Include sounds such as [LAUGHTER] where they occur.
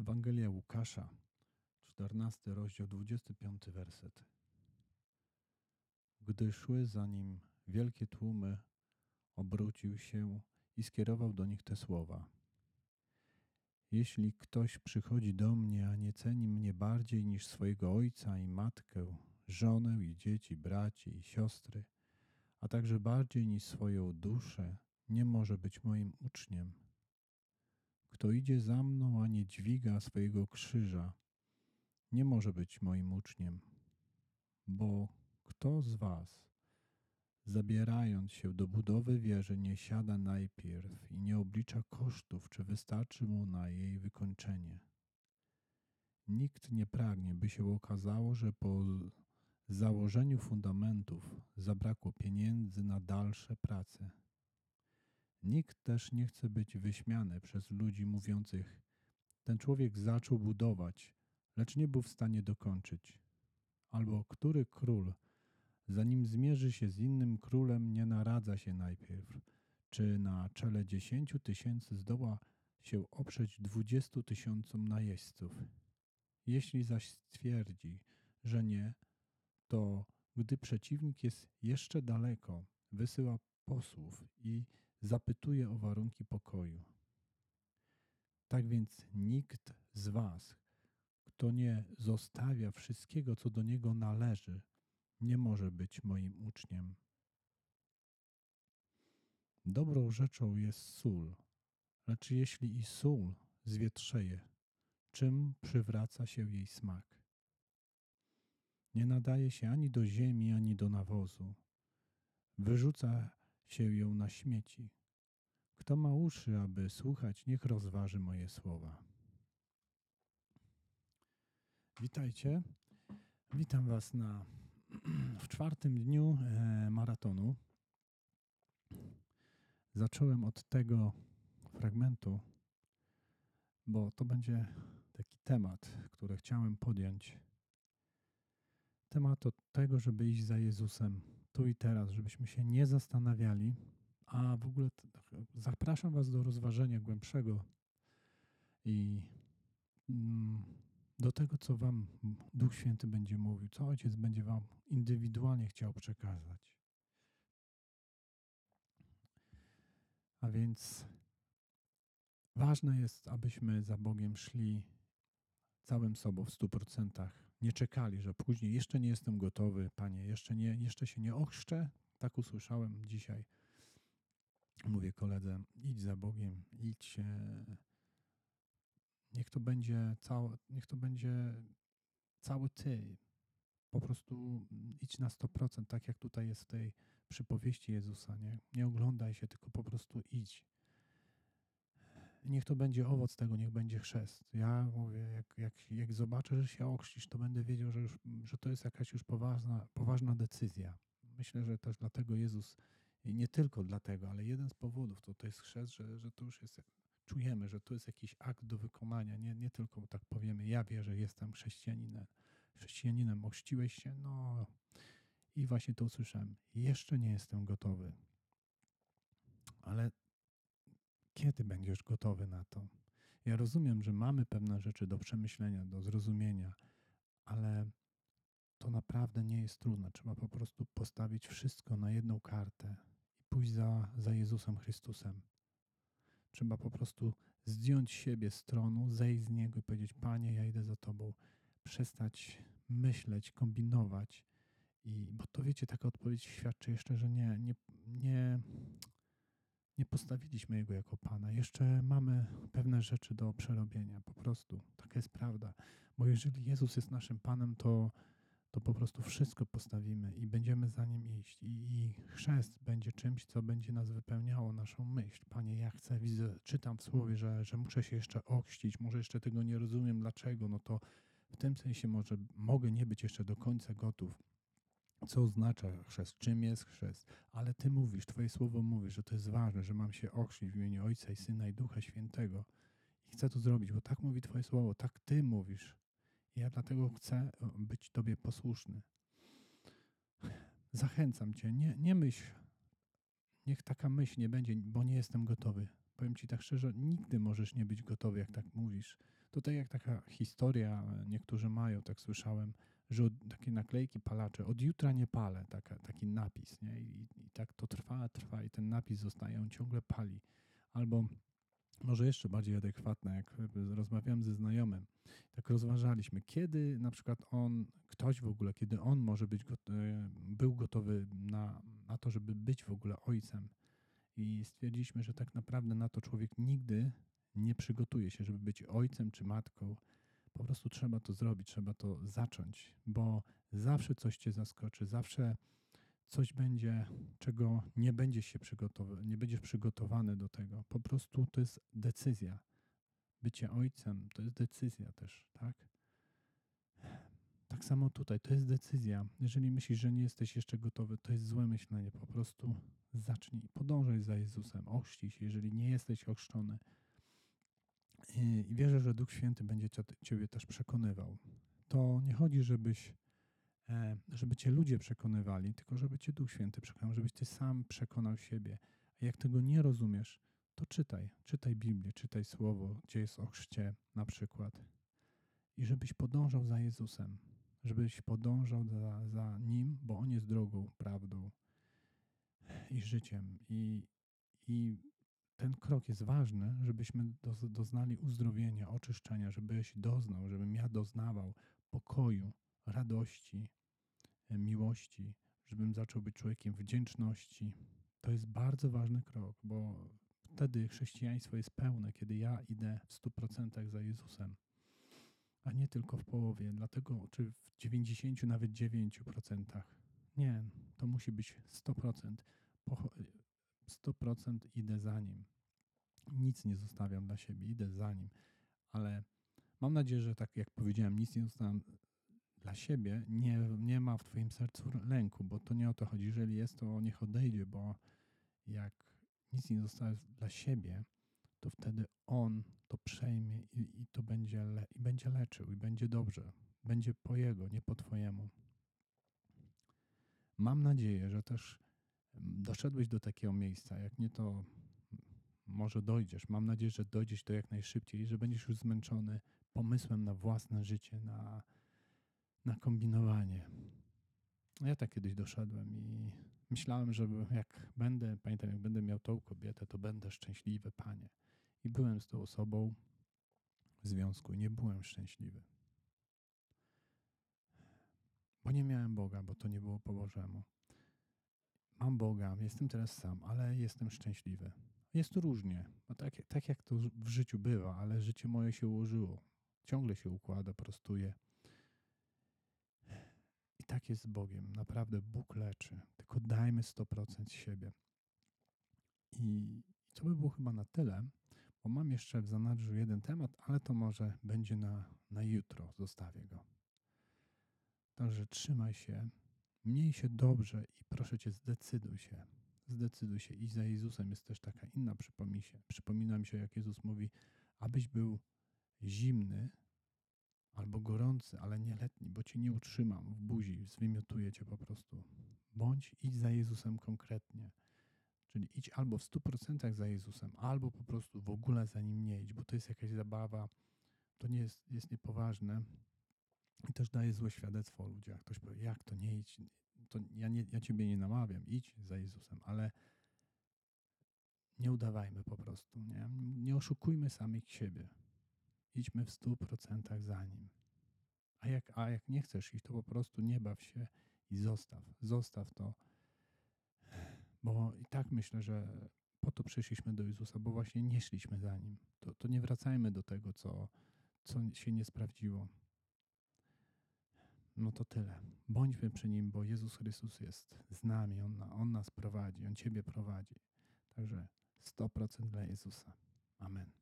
Ewangelia Łukasza, 14 rozdział, 25 werset. Gdy szły za nim wielkie tłumy, obrócił się i skierował do nich te słowa. Jeśli ktoś przychodzi do mnie, a nie ceni mnie bardziej niż swojego ojca i matkę, żonę i dzieci, braci i siostry, a także bardziej niż swoją duszę, nie może być moim uczniem. Kto idzie za mną, a nie dźwiga swojego krzyża, nie może być moim uczniem. Bo kto z Was, zabierając się do budowy wieży, nie siada najpierw i nie oblicza kosztów, czy wystarczy mu na jej wykończenie? Nikt nie pragnie, by się okazało, że po założeniu fundamentów zabrakło pieniędzy na dalsze prace. Nikt też nie chce być wyśmiany przez ludzi mówiących: Ten człowiek zaczął budować, lecz nie był w stanie dokończyć. Albo który król, zanim zmierzy się z innym królem, nie naradza się najpierw, czy na czele dziesięciu tysięcy zdoła się oprzeć dwudziestu tysiącom najeźdźców. Jeśli zaś stwierdzi, że nie, to gdy przeciwnik jest jeszcze daleko, wysyła posłów i zapytuje o warunki pokoju. Tak więc nikt z Was, kto nie zostawia wszystkiego, co do niego należy, nie może być moim uczniem. Dobrą rzeczą jest sól, lecz jeśli i sól zwietrzeje, czym przywraca się jej smak? Nie nadaje się ani do ziemi, ani do nawozu. Wyrzuca się ją na śmieci. Kto ma uszy, aby słuchać, niech rozważy moje słowa. Witajcie. Witam Was na, [CLEARS THROAT] w czwartym dniu e, maratonu. Zacząłem od tego fragmentu, bo to będzie taki temat, który chciałem podjąć. Temat od tego, żeby iść za Jezusem tu i teraz, żebyśmy się nie zastanawiali, a w ogóle zapraszam Was do rozważenia głębszego i mm, do tego, co Wam Duch Święty będzie mówił, co Ojciec będzie Wam indywidualnie chciał przekazać. A więc ważne jest, abyśmy za Bogiem szli całym sobą w stu procentach. Nie czekali, że później jeszcze nie jestem gotowy, Panie, jeszcze, nie, jeszcze się nie ochrzczę. Tak usłyszałem dzisiaj. Mówię koledze, idź za Bogiem, idź. Niech to będzie cały, niech to będzie cały ty. Po prostu idź na 100%, tak jak tutaj jest w tej przypowieści Jezusa. Nie, nie oglądaj się, tylko po prostu idź niech to będzie owoc tego, niech będzie chrzest. Ja mówię, jak, jak, jak zobaczę, że się okrzcisz, to będę wiedział, że, już, że to jest jakaś już poważna, poważna decyzja. Myślę, że też dlatego Jezus, i nie tylko dlatego, ale jeden z powodów to, to jest chrzest, że, że to już jest, czujemy, że to jest jakiś akt do wykonania. Nie, nie tylko tak powiemy, ja wierzę, jestem chrześcijaninem. Chrześcijaninem ochrzciłeś się? No i właśnie to usłyszałem. Jeszcze nie jestem gotowy. Ale kiedy będziesz gotowy na to? Ja rozumiem, że mamy pewne rzeczy do przemyślenia, do zrozumienia, ale to naprawdę nie jest trudne. Trzeba po prostu postawić wszystko na jedną kartę i pójść za, za Jezusem Chrystusem. Trzeba po prostu zdjąć siebie z tronu, zejść z niego i powiedzieć: Panie, ja idę za Tobą. Przestać myśleć, kombinować. I, bo to wiecie, taka odpowiedź świadczy jeszcze, że nie, nie, nie, nie postawiliśmy Jego jako Pana. Jeszcze mamy pewne rzeczy do przerobienia, po prostu. Taka jest prawda. Bo jeżeli Jezus jest naszym Panem, to, to po prostu wszystko postawimy i będziemy za Nim iść. I, I chrzest będzie czymś, co będzie nas wypełniało, naszą myśl. Panie, ja chcę, widzę, czytam w Słowie, że, że muszę się jeszcze ochrzcić, może jeszcze tego nie rozumiem, dlaczego, no to w tym sensie może mogę nie być jeszcze do końca gotów co oznacza chrzest, czym jest chrzest, ale Ty mówisz, Twoje słowo mówi, że to jest ważne, że mam się ochrzcić w imieniu Ojca i Syna i Ducha Świętego. I chcę to zrobić, bo tak mówi Twoje słowo, tak Ty mówisz. I ja dlatego chcę e, być Tobie posłuszny. Zachęcam Cię, nie, nie myśl, niech taka myśl nie będzie, bo nie jestem gotowy. powiem Ci tak szczerze, nigdy możesz nie być gotowy, jak tak mówisz. Tutaj jak taka historia, niektórzy mają, tak słyszałem, że takie naklejki palacze, od jutra nie palę, taka, taki napis, nie? I, I, tak to trwa, trwa i ten napis zostaje, on ciągle pali. Albo może jeszcze bardziej adekwatne, jak rozmawiałem ze znajomym, tak rozważaliśmy, kiedy na przykład on, ktoś w ogóle, kiedy on może być, był gotowy na, na to, żeby być w ogóle ojcem. I stwierdziliśmy, że tak naprawdę na to człowiek nigdy nie przygotuje się, żeby być ojcem czy matką. Po prostu trzeba to zrobić, trzeba to zacząć, bo zawsze coś cię zaskoczy, zawsze coś będzie, czego nie będziesz się przygotowany, nie będziesz przygotowany do tego. Po prostu to jest decyzja. Bycie ojcem to jest decyzja też, tak? Tak samo tutaj, to jest decyzja. Jeżeli myślisz, że nie jesteś jeszcze gotowy, to jest złe myślenie. Po prostu zacznij, podążaj za Jezusem, ochrzcij się, jeżeli nie jesteś ochrzczony. I wierzę, że Duch Święty będzie Ciebie też przekonywał. To nie chodzi, żebyś E, żeby cię ludzie przekonywali, tylko żeby cię Duch Święty przekonał, żebyś ty sam przekonał siebie. A jak tego nie rozumiesz, to czytaj, czytaj Biblię, czytaj Słowo, gdzie jest o chrzcie na przykład. I żebyś podążał za Jezusem, żebyś podążał za, za Nim, bo On jest drogą, prawdą i życiem. I, i ten krok jest ważny, żebyśmy doznali uzdrowienia, oczyszczenia, żebyś doznał, żebym ja doznawał pokoju, radości, miłości, żebym zaczął być człowiekiem wdzięczności. To jest bardzo ważny krok, bo wtedy chrześcijaństwo jest pełne, kiedy ja idę w 100% za Jezusem, a nie tylko w połowie, dlatego czy w 90, nawet 9%. Nie, to musi być 100%. 100% idę za nim. Nic nie zostawiam dla siebie, idę za nim, ale mam nadzieję, że tak jak powiedziałem, nic nie zostawiam dla siebie, nie, nie ma w Twoim sercu lęku, bo to nie o to chodzi. Jeżeli jest, to niech odejdzie, bo jak nic nie zostaje dla siebie, to wtedy On to przejmie i, i to będzie, le, i będzie leczył, i będzie dobrze. Będzie po Jego, nie po Twojemu. Mam nadzieję, że też doszedłeś do takiego miejsca. Jak nie, to może dojdziesz. Mam nadzieję, że dojdziesz do jak najszybciej, że będziesz już zmęczony pomysłem na własne życie, na, na kombinowanie. Ja tak kiedyś doszedłem i myślałem, że jak będę, pamiętam, jak będę miał tą kobietę, to będę szczęśliwy, panie. I byłem z tą osobą w związku i nie byłem szczęśliwy. Bo nie miałem Boga, bo to nie było po Bożemu. Mam Boga, jestem teraz sam, ale jestem szczęśliwy. Jest to różnie, bo tak, tak jak to w życiu bywa, ale życie moje się ułożyło. Ciągle się układa, prostuje tak jest z Bogiem. Naprawdę Bóg leczy. Tylko dajmy 100% siebie. I to by było chyba na tyle, bo mam jeszcze w zanadrzu jeden temat, ale to może będzie na, na jutro. Zostawię go. Także trzymaj się, miej się dobrze i proszę Cię, zdecyduj się. Zdecyduj się. I za Jezusem jest też taka inna przypomisie. Przypomina mi się, jak Jezus mówi, abyś był zimny, albo gorący, ale nie letni, bo cię nie utrzymam w buzi, zwymiotuję cię po prostu. Bądź idź za Jezusem konkretnie. Czyli idź albo w 100% za Jezusem, albo po prostu w ogóle za nim nie idź, bo to jest jakaś zabawa, to nie jest, jest niepoważne i też daje złe świadectwo ludziach. Ktoś powie, jak to nie idź, to ja, nie, ja ciebie nie namawiam, idź za Jezusem, ale nie udawajmy po prostu, nie, nie oszukujmy samych siebie. Idźmy w stu procentach za Nim. A jak, a jak nie chcesz iść, to po prostu nie baw się i zostaw. Zostaw to. Bo i tak myślę, że po to przyszliśmy do Jezusa, bo właśnie nie szliśmy za Nim. To, to nie wracajmy do tego, co, co się nie sprawdziło. No to tyle. Bądźmy przy Nim, bo Jezus Chrystus jest z nami. On, on nas prowadzi, On Ciebie prowadzi. Także 100% dla Jezusa. Amen.